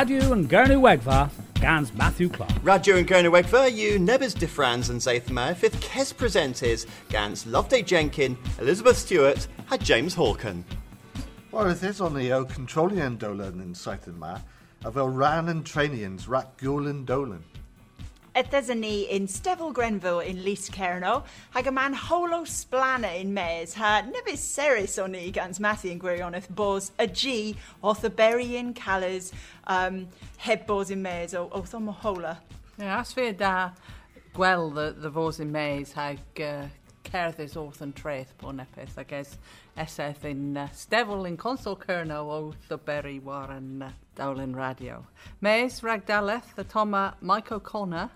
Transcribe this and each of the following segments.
Radio and Gernu Wegva, Gans Matthew Clark. Radio and Gernu Wegva, you Nebbers de Franz and Zaith Mayer, fifth Kes presenters, Gans Loveday Jenkin, Elizabeth Stewart, had James Hawken. Well, it is on the O controlling Dolan in Saithan Ma, of El Ran and Trainians, Rat Ethesany in Stevel Grenville in Least Kerno, hag a man holo splana in Mays, ha nebis seris on i gans Matthew and Gwirioneth bos a G oth a berryin colours um, heb bos in Mays o o thom hola. Yeah, as fe da gweld the, the fos in Mays hag uh, cerddys wrth yn treth po nepeth ag es eseth in uh, stefel in consol cyrno o berry war yn uh, radio. Mays ragdaleth the toma Mike O'Connor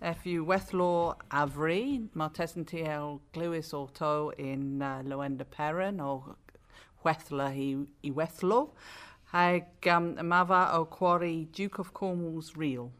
FU Westlaw Avery, mae tesyn ti el glywys o to in uh, Loenda Perrin o Wethla i, i Wethlo. Hag um, mafa o quarry Duke of Cornwall's Reel.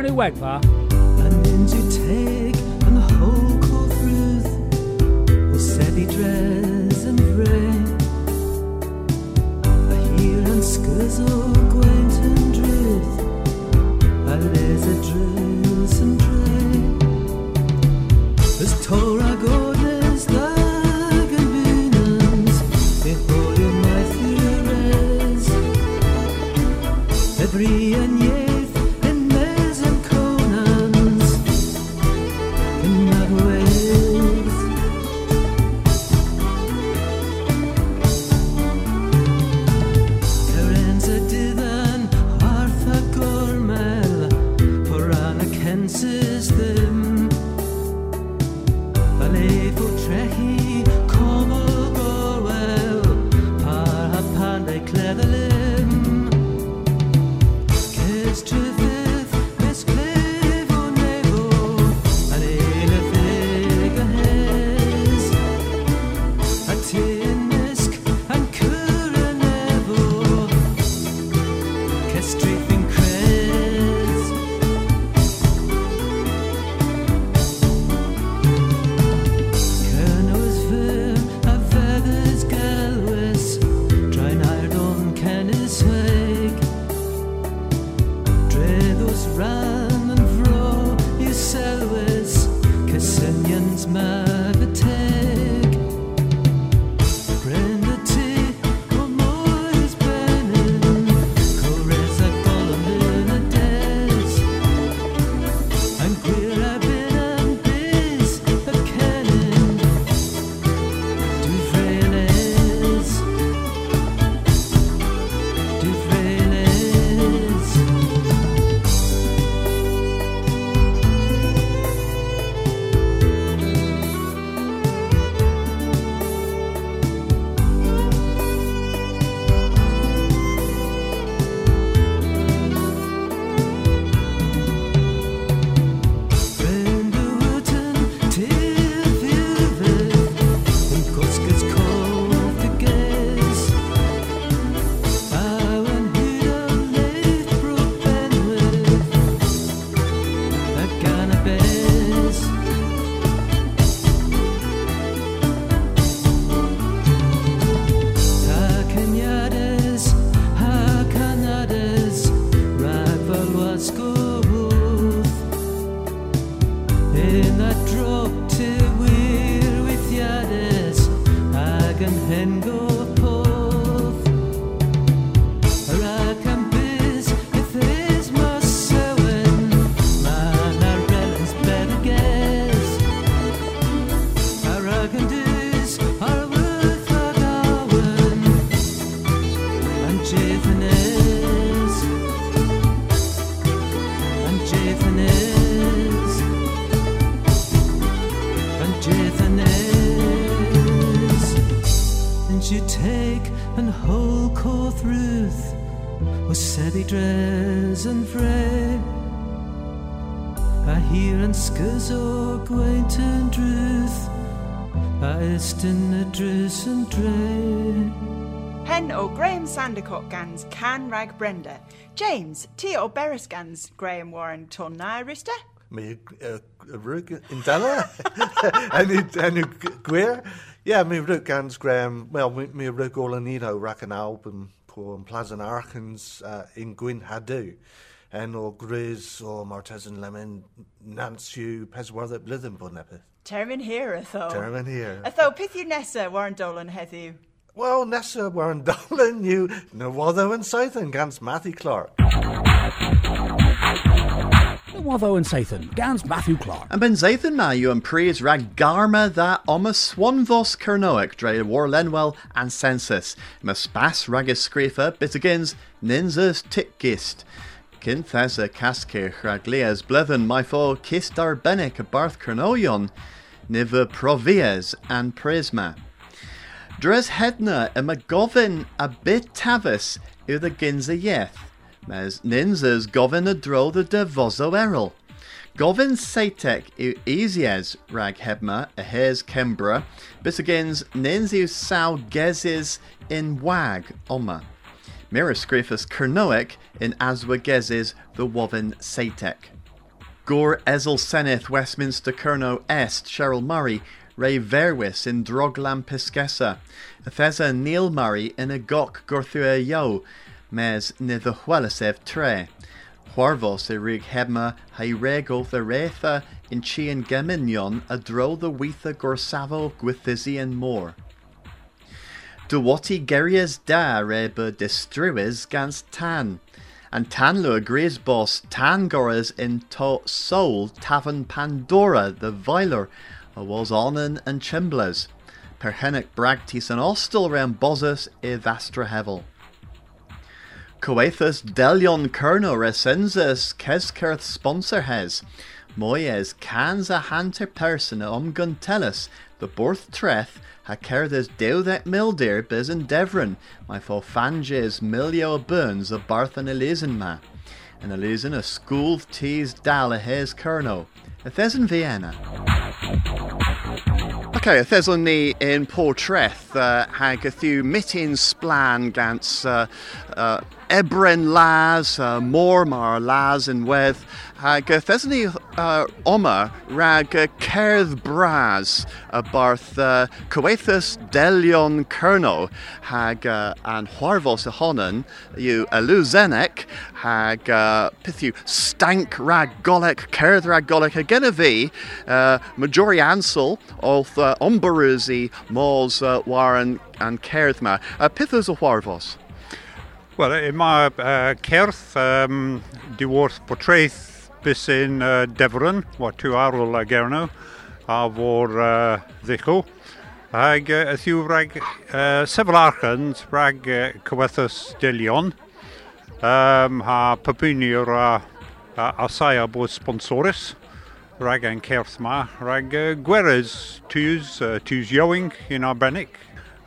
Gurney Wegva, Sandercock gans Can Rag Brenda. James, T o Beres gans Graham Warren Ton na Rista. Mi uh, rwg yn dala? Enw, enw gwir? Ie, yeah, mi rwg gans Graham, well, mi, mi rwg ôl yn iddo rac yn album po yn Plaza Archans uh, in Gwyn Hadw. En o Gris o Martes and Lemon, Nansiw, Peswardd y Blyddyn bod nepeth. Termin here atho. Termin here. Atho, pith yw nesa Warren Dolan heddiw. Wel, nesa Warren Dolan yw Newoddo yn Saith yn gans Matthew Clark. Watho and Sathan, Gans Matthew Clark. And ben Zathan na you and praise rag garma that oma swanvos kernoic dre war lenwell and census. Ma spas ragus screefer bitagins ninzas tikgist. Kinthes a caskir raglias blethen my fo kist ar benic a barth kernoion. Niva provias and prisma. Dres hedna y mae gofyn a bit tafus yw the ginza yeth. Mes ninzas gofyn y dro the devoso errol. Gofyn seitek yw rag hebma a hes Kembra, bis agins nins yw saw gezis in wag oma. Mira scrifus kernoic in aswa gezis the woven seitek. Gore Ezel Seneth Westminster Kerno Est Cheryl Murray Ray Verwis in Droglam Piscessa Athesa Neil Murray in a Gok Gorthua Yo Mes Nitha Huelasev Tre Huarvos Irig Hebma Hairego the in Chian Geminion a Dro the Wetha Gorsavo Gwithizi and more. Duwati Gerias da reba destruis gans tan. And Tanlu agrees boss Tangoras in to soul Tavern Pandora the Viler was onnen and chimblers. Perhenic bragtis and ostel rem bosus i vastra hevel. Coethus delion kerno recensus keskirth sponsor hes. Moyes cans a hanter person omgun tellus the borth treth ha cerdes deudec mildir bis in devron my fo fanges milio burns a barth an elizen ma. An elizen a school teas dal a hes kerno. A in Vienna. Okay, a ni in portreth uh, hag a few mitin splan gans uh, uh, ebren las, uh, mor mar las in wedd. Hag a theson ni uh, oma rag uh, cerdd bras a barth uh, coethus delion kerno hag uh, an hwarfos a honan yw eluzenec hag uh, pithu stank rag golec cerdd rag golec a gen fi uh, majori ansel olth uh, uh, ombarwsi môls uh, waran an cerdd ma. Uh, peth ys o warfos? Wel, e, mae uh, cerdd um, diwrth portreith bus yn uh, e, Defryn, wa tu arwl a gerno, a fo'r uh, ddichw. Ag e, uh, ythiw uh, sefyl archans rhaid uh, cywathus delion, um, a pabiniwr a, a, a bod sponsoris rag yn cers ma, rag uh, gwerys tŵs, uh, tŵs iowing yn arbennig.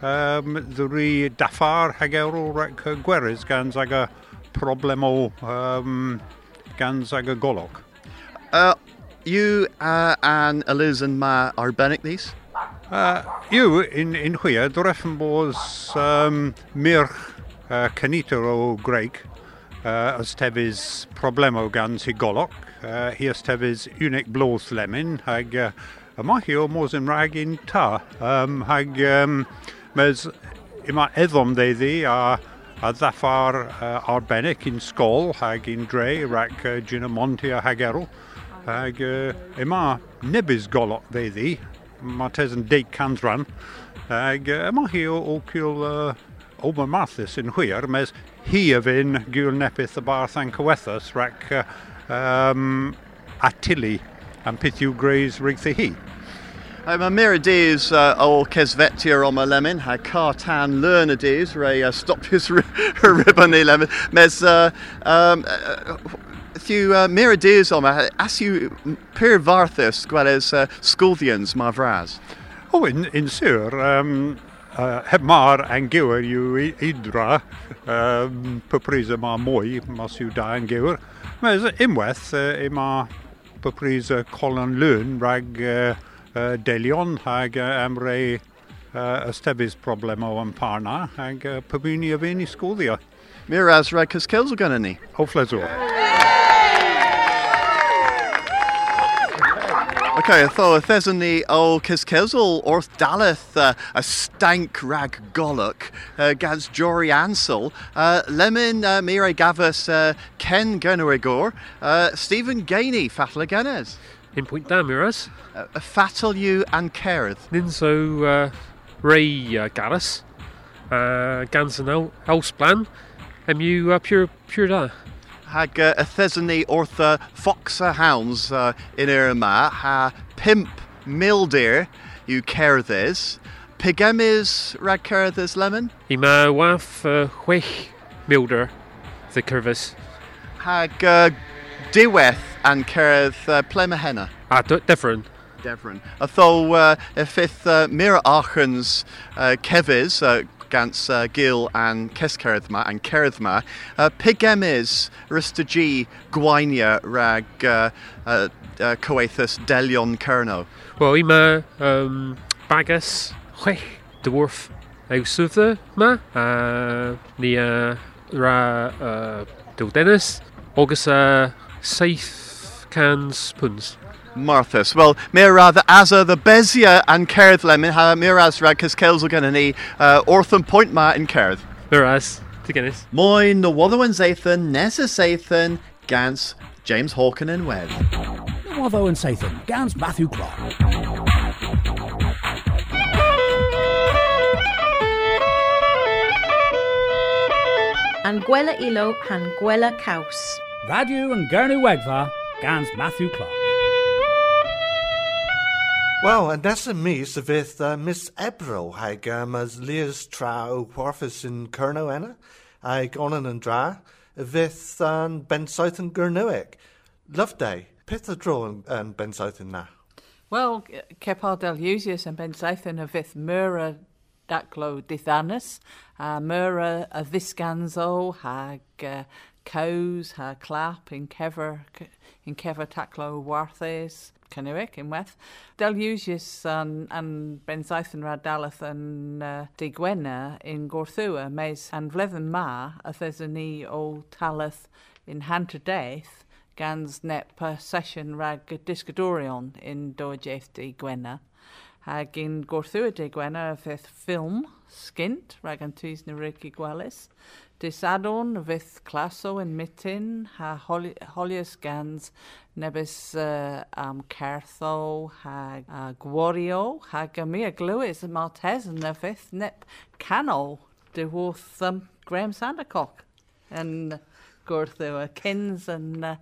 Um, Ddwri daffar hag ewrw rag gwerys gan ag y problem o um, gan ag y golog. Uh, you uh, and Eliz and ma arbennig these? Uh, yw, in, in hwyr, dwref yn bod um, mirch uh, canitr o Greg, uh, ystefys problem o gan sy golog uh, hiestevis unig blåslemmin hag uh, mahi o mors yn rhag un ta. Um, hag um, mes yma eddom ddeiddi a a ddaffar uh, arbennig yn sgol hag yn dre rac uh, Gina monti a hagerol hag uh, yma nebys golot ddeiddi. Mae tes yn deig canran hag uh, yma hi o, o cwl uh, Omer yn hwyr, mes hi a fy'n gwyl nepeth y barth yn cywethas, uh, um, atili am peth yw greis rygthu hi. Uh, Mae mir y dys uh, o cesfeti'r o'ma lemon, ha car tan learn y dys, rei uh, stop his ribbon i lemon. Mes, uh, um, Thiw uh, mir y dys o'ma, as yw pyr farthus gwelys uh, sgwddians ma fras. O, in, in syr, um, uh, heb mar ang gywer yw idra um, pypris yma mwy, mas yw da ang gywer. Mae unwaith uh, mae bybris uh, colon Lwn rhag uh, uh, delion hag uh, am rei uh, ystebus problem o yn parna hag uh, pabini a fi'n i sgwddio. Mi'r as rhaid cysgels o gan ni. Hofles o. Yeah. Okay, tho, ethesyn ni o cysgils wrth daleth uh, a stank rag golwg uh, gans Jory Ansel. Uh, lemon uh, mir ei uh, Ken uh, Stephen Gainey, fatal genes. In pwynt da, Miras. Uh, fatal yw an cerdd. Nyn so uh, Ray uh, Garras. Uh, gans yn aw- awsblan. Am yw uh, pure, pure da. Hag uh, wrth uh, Foxa Hounds uh, in yr yma, ha pimp mildir yw cerddys. Pigemis rag cerddys lemon? I ma waff uh, chwech milder the curvis. Hag uh, diwedd an cerdd uh, plema henna. Ah, d- different. Devon. A tho uh, y ffith uh, Mira Achans uh, cefys uh, gans uh, Gil and Cescerdd ma and Cerdd ma, uh, pigemis rysta G gwainia rag uh, uh, uh, coethus Delion Cerno. Wel, i ma um, bagas chwech dwarf awswdda ma. Uh, ni uh, ra uh, Dennis. Agus uh, saith cans puns. Marthas. Well, Mira the Asa the Bezia and Cerdd lemon ha Miras rag cysgels o gynnu ni uh, ortham point ma in Cerdd. Whereas, to Guinness. Moyn the Wotherwin Zathan, Nessa Zathan, Gans, James Hawken and Webb. Watho and Sathan, Gans Matthew Clark. An gwela ilo han gwela caws. Radio and Gurney Wegva, Gans Matthew Clark. Wel, yn nesaf mis, y fydd uh, Miss Ebro, hag um, as Lias tra o Porfus yn Cyrno enna, hag onan yn dra, y fydd yn um, bensaeth yn Gyrnyweg. Love Day, peth y dro yn, yn bensaeth yn na? Wel, Cepar Deleusius yn bensaeth yn y fydd Myra daclo dithanus, a Myra a ddisganso, hag uh, cows ha clap in kever in kever taclo warthes Cynnywic unwaith. Del Iwsius an, an bensaeth yn radalaeth yn uh, digwena yn gorthwa, meis an fledden ma a thesa o talaeth in hanter deith gans net per session rag disgadorion in dojaeth digwena. Hag in gorthua digwena a feth ffilm, skint, rag an tŵs na Ricky Gwelys, Disadon fydd claso yn mitin ha holius gans nebys uh, am certho ha uh, gwario ha gymi a glywys y maltes yn y fydd nep canol dywwth um, Graham Sandercock yn gwrthyw y cyns yn uh,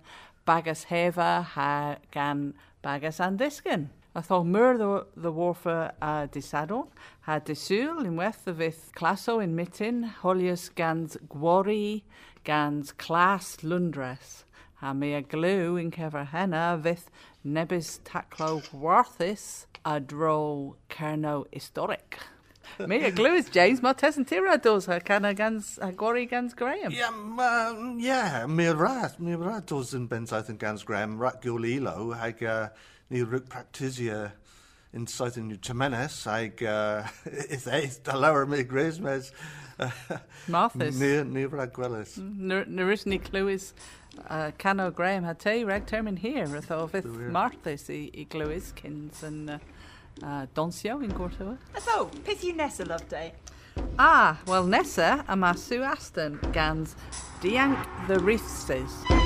bagas hefa ha gan bagas andisgyn. A tho myr the warfa a uh, disadon, ha disul in weth the fydd claso in mitin, holius gans gwori, gans clas lundres. Ha mi a glw in henna fydd nebys taclo warthus a dro cerno historic. Mi a glw is James, ma tes yn tira dos ha cana gans, ha gwori gans Graham. Mi um, rhaid, mi rhaid dos yn bensaeth yn gans Graham, rat gwyl ilo, hag ni rwg practisia yn saith yn temenes, hag uh, ith eith, da lawer mi gres mes. Marthas. Ni, ni rhaid gwelys. Nerys ni clywys uh, Cano Graham had te reg term in here ytho fydd Marthas i, i glywys cyns yn uh, uh, donsio in Gortwa. So, peth yw nes Loveday? Ah, well nesa a ma Sue Aston gans Dianc the Reefses.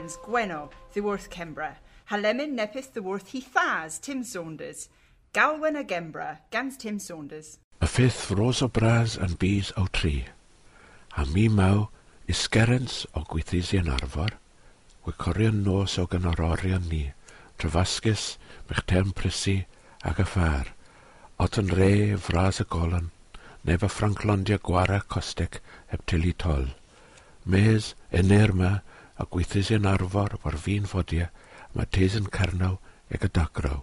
Brands, Gwenno, Ddiwrth Cembra, Halemin Nepith Ddiwrth Heathas, Tim Saunders, Galwen a Gembra, Gans Tim Saunders. Y ffith fros o bras yn bys o tri, a mi maw isgerens o gwythusi yn arfor, wycorion nos o gynororion ni, trefasgus, mechtem prysu ag y ffar, ot yn re fras y golon, nef y Ffranclondia gwara costec heb tili tol. Mes, enerma, a gweithis yn arfor war fi'n ffodia, mae tes yn carnaw ag y dagraw.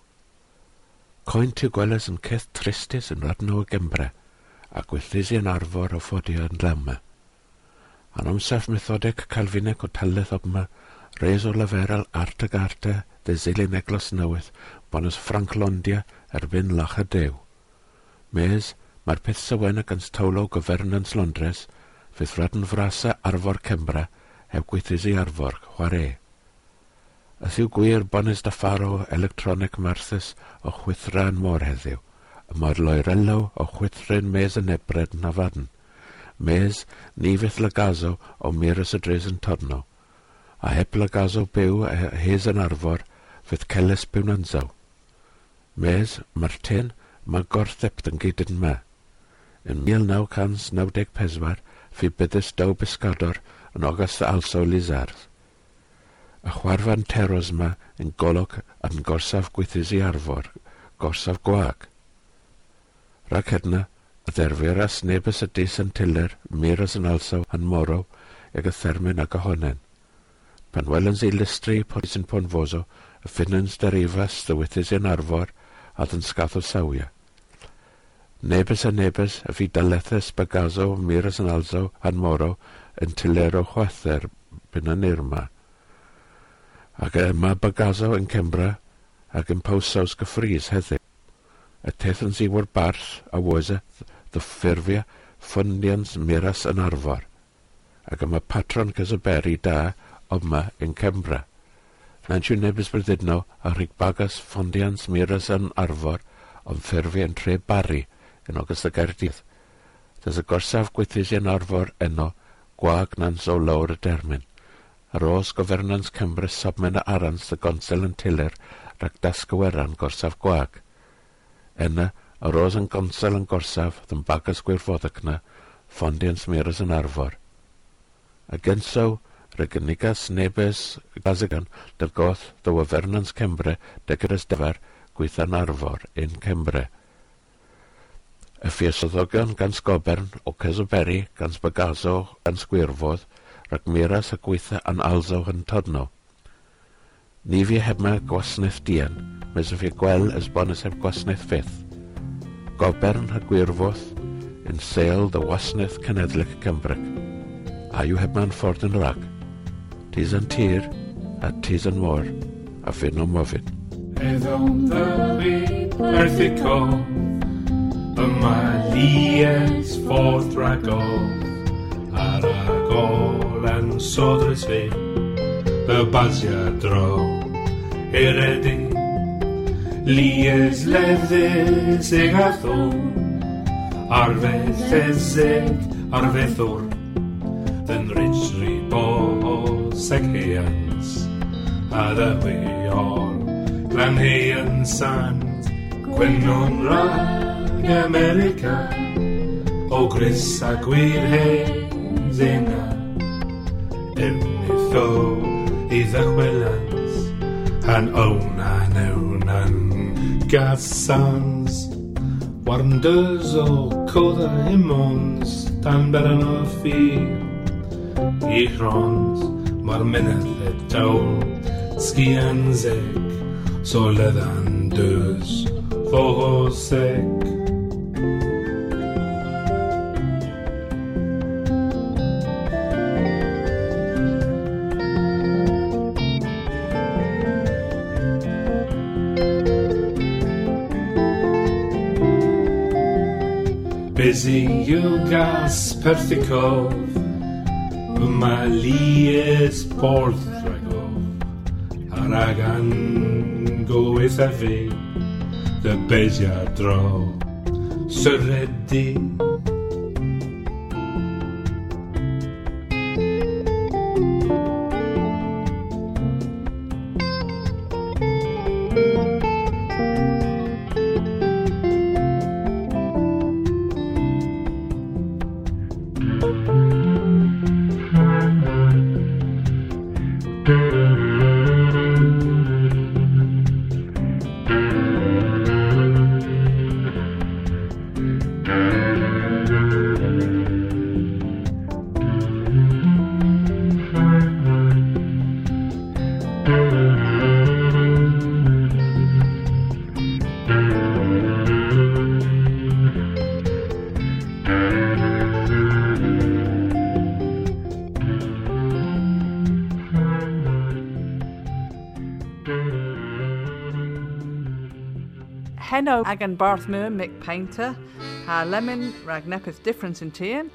Coen ti gweles yn ceth tristus yn radno y gembre, a gweithis yn arfor o ffodia yn lama. Yn amsaf methodeg calfinec o taleth obma, reis o leferel art ag arte, dde zilin eglos newydd, bonus Franklondia erbyn lach y dew. Mes, mae'r peth sywen ag anstawlo gofernans Londres, fydd rhaid yn frasa arfor Cembra heb gweithredu arfor, chwarae. A thiw gwir bonus da ffaro electronic marthus o chwythra'n môr heddiw, y mor loirelo o chwythrin mes yn ebred na fadn, mes nifeth lagazo o miras y dres yn torno, a heb lagazo byw a hes yn arfor, fydd celes byw nanzaw. Mes, Martin, mae gorthept yn gyd yn me. Yn 1994, fi byddus daw bisgador yn ogas also Lizardd. Y chwarfan teros yma yn golwg yn gorsaf gwythus i arfor, gorsaf gwag. Rhaid hedna, y dderferas neb y ydys yn tyler, miras yn alsaw yn moro, ag y thermyn ag ohonen. Pan welens i lystri poes yn ponfoso, y ffynans derifas ddywythus yn arfor, a dyn sgath o sawia. Nebys a nebys, y fi dalethus bagazo, miras yn alsaw, yn moro, yn tylero chwather byn yn Irma. Ac yma bagaso yn Cembra ac yn pawsaws gyffrys heddiw. Y tethyn sy'n war barth a wysa ddyffurfia ffyndians miras yn arfor. Ac yma patron cysyberi da yma yn Cembra. Na'n siw nebys brydidno a rhig bagas ffyndians miras yn arfor ond ffurfia yn tre bari yn ogys y Gaerdydd. Dys y gorsaf gwythus yn arfor eno gwagnans o lawr y dermyn. Ar os gofernans Cymru sobmen y arans y gonsel yn tyler rhag dasgyweran gorsaf gwag. Yna, ar os yn gonsel yn gorsaf ddyn bagas gwirfoddacna, ffondians meras yn arfor. A gensaw, regenigas nebes gazegan dyl goth dy wafernans Cymru degres defar gweithan arfor yn Cymru y ffeithyddogion gan Sgobern o Cesoberi gan Sbagaso gan Sgwirfodd rhag miras a gweitha an alzo hyntodno. Ni fi hema gwasnaeth dian, mes fi gwel ysbonesef gwasnaeth fydd. Gobern a gwirfodd yn seil dy wasnaeth cenedlach Cymru. A yw hebma'n ffordd yn rhag. Tis yn tir a tis yn môr a ffyn o mofyn. Heddom ddylu erthicol Yma lies ffordd ragol Ar agol yn sodrys fi Y basia dro Eredi. Lies lefus eg a Arfeth ezeg arfethwr Yn rhysri bos ag heans A ddywiol Glan heian sand Gwynon rhaid. Rhag America oh, o gris a gwir hei zena Unitho i ddychwelans Han ownan ewnan gasans Wonders o coda imons Dan beran o ffyr I Mae'r mynydd e dawl Sgian zeg So leddan dys Fo seg busy you gas perthicov Yma lies porth dragof Aragan goeth a fi Dy besia dro Syredi Henno ag an Barthmu Mick Paynter, ha lemon rag nepeth difference in tian.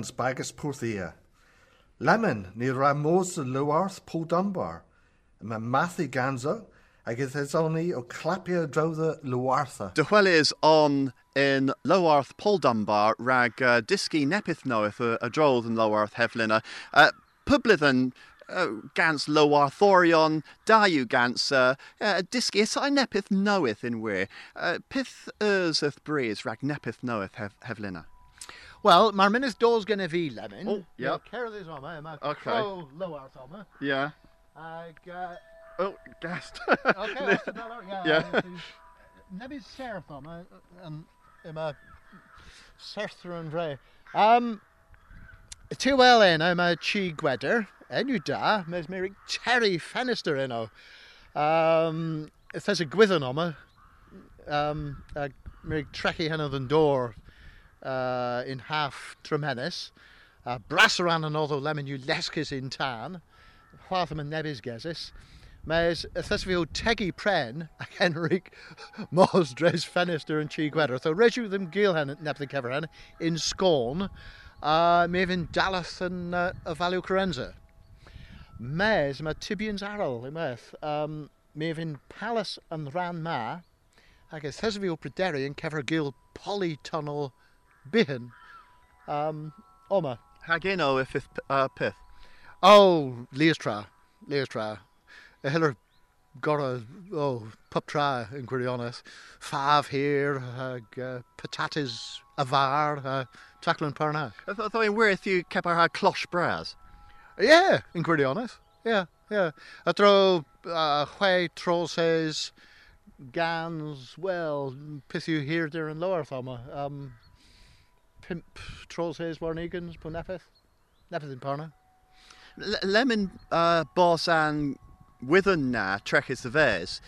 Gans bagus pwrthia. Lemon ni ramos y lywarth po dunbar. Mae mathu ganzo, ag ydys oni o clapia clapio drawdda lywartha. Dychwelys on in Lowarth Paul Dunbar rag uh, disgi nepith noeth a, a drodd yn Lowarth Heflina. Uh, Pyblyddyn uh, gans Lowarthorion, da yw gans uh, uh, disgi ysai nepith noeth. Uh, pith yth breeze rag nepith noeth hef. Wel, mae'r mynydd dos gen i fi, Lemon. O, ie. Mae Cerdded yma, mae Ocê. crow Lowarth yma. Yeah. Ag, uh, Oh, gast. okay, os ydyn nhw, ie. Yeah. Nebyd serth yma, yn yma serthro yn fre. Um, ti wel en, yma chi gweder, enw da, mes mirig Terry Fenister enw. Um, Ithas y gwyddon yma, um, a mirig trechu henodd yn dor uh, in half tremenes, a uh, brasaran yn oddo lemon yw lesgys un tân, chwaith am yn nebys gesys, Mae'r ythys fi o tegu pren ac Henrik Mos dres ffenestr yn tri gwedr. Tho resiw ddim gil hen nebdyn cefr hen in sgôn, uh, mi fy'n dalath yn uh, y Faliw Carenza. Mes, mae Tibians Arol, i meth. Um, mi fy'n palas yn rhan ma, ac ythys fi o Pryderi yn cefr gil polytunnel bihan, um, oma. Hagino o ifith uh, pith. Oh, leastra, leastra. A hiller gora, oh, pup tra in Quirionis. Five here, hag uh, patatas avar, uh, tackling parna. I thought I where if you kept our cloche bras. Yeah, in Quirionis. Yeah, yeah. I throw uh, chwe trolses, gans, well, pith you here, there, in lower, Thoma. Um, pimp troll says warnegans po nepeth. Nepeth in Parna. L- lemon uh, boss and within na trek is the vers.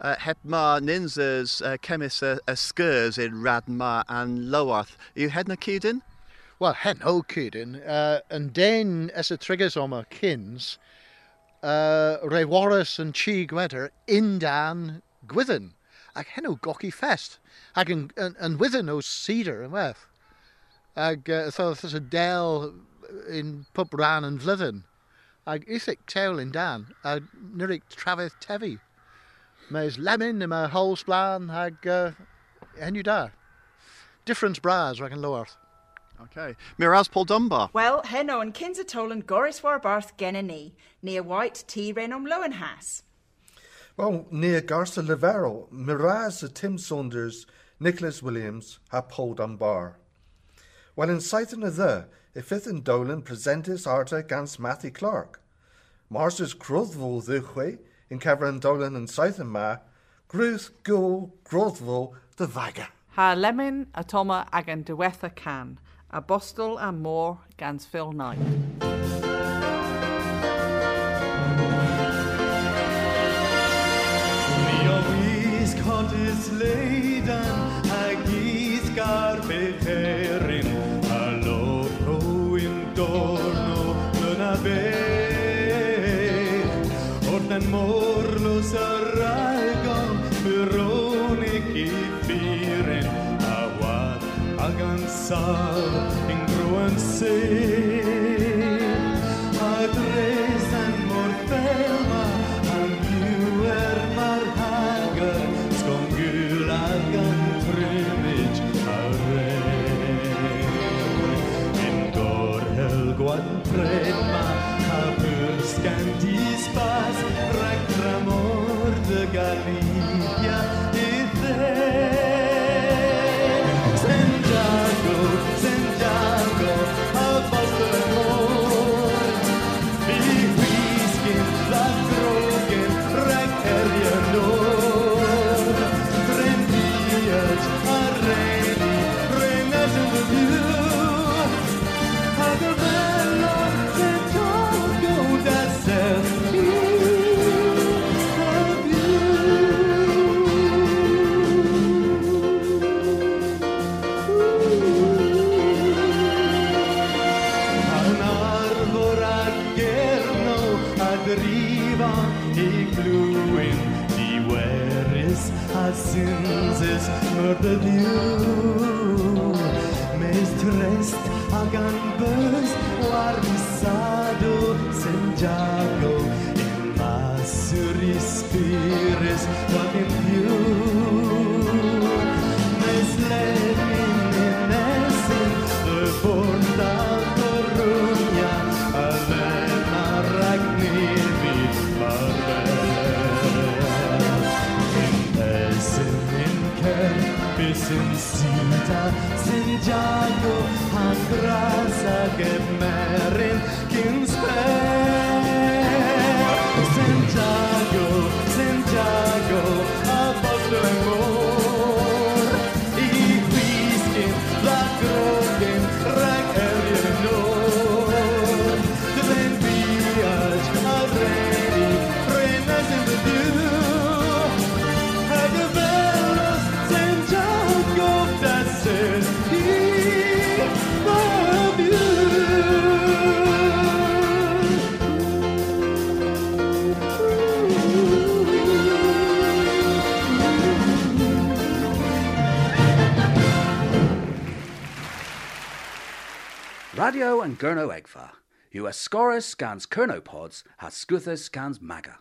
Uh, ma ninzas uh, chemis a, a skurs in Radma and Lowarth. You head na Keedin? Well, hen no kidding. Uh, and then as a triggers on my kins, uh, Ray Warris and Chi Gwetter in Dan Gwithin. Ag hen o goki fest. Ag and, and within o cedar and weth. Ag uh, so there's a del in pub ran and vlithin. Ag ithic tail in Dan. Ag nirik travith tevi. Mes lemon in my whole splan ag uh, hen you da. Difference bras rag and lowerth. Okay. Miraz Paul Dunbar. Well, heno and Kinsatol and Goris Warbarth Genani, near White T Renom Lowenhas. Well, near Garza Levero, Miraz Tim Saunders, Nicholas Williams, ha Paul Dunbar. Well, in Sighton of the, ifith and Dolan presentis arta gans Matthew Clark. Marsters Grothvol the in Cameron Dolan and Sighton ma, Gruth go Grothvol the Vaga. Ha lemon atoma agan diwetha can, a bostel and more gans Phil Knight. Niowis contis leidan agis carpeterin aloco Santiago, a graça que Radio and Gurno. You are Scorus scans Kernopods, has Scuthus scans Maga.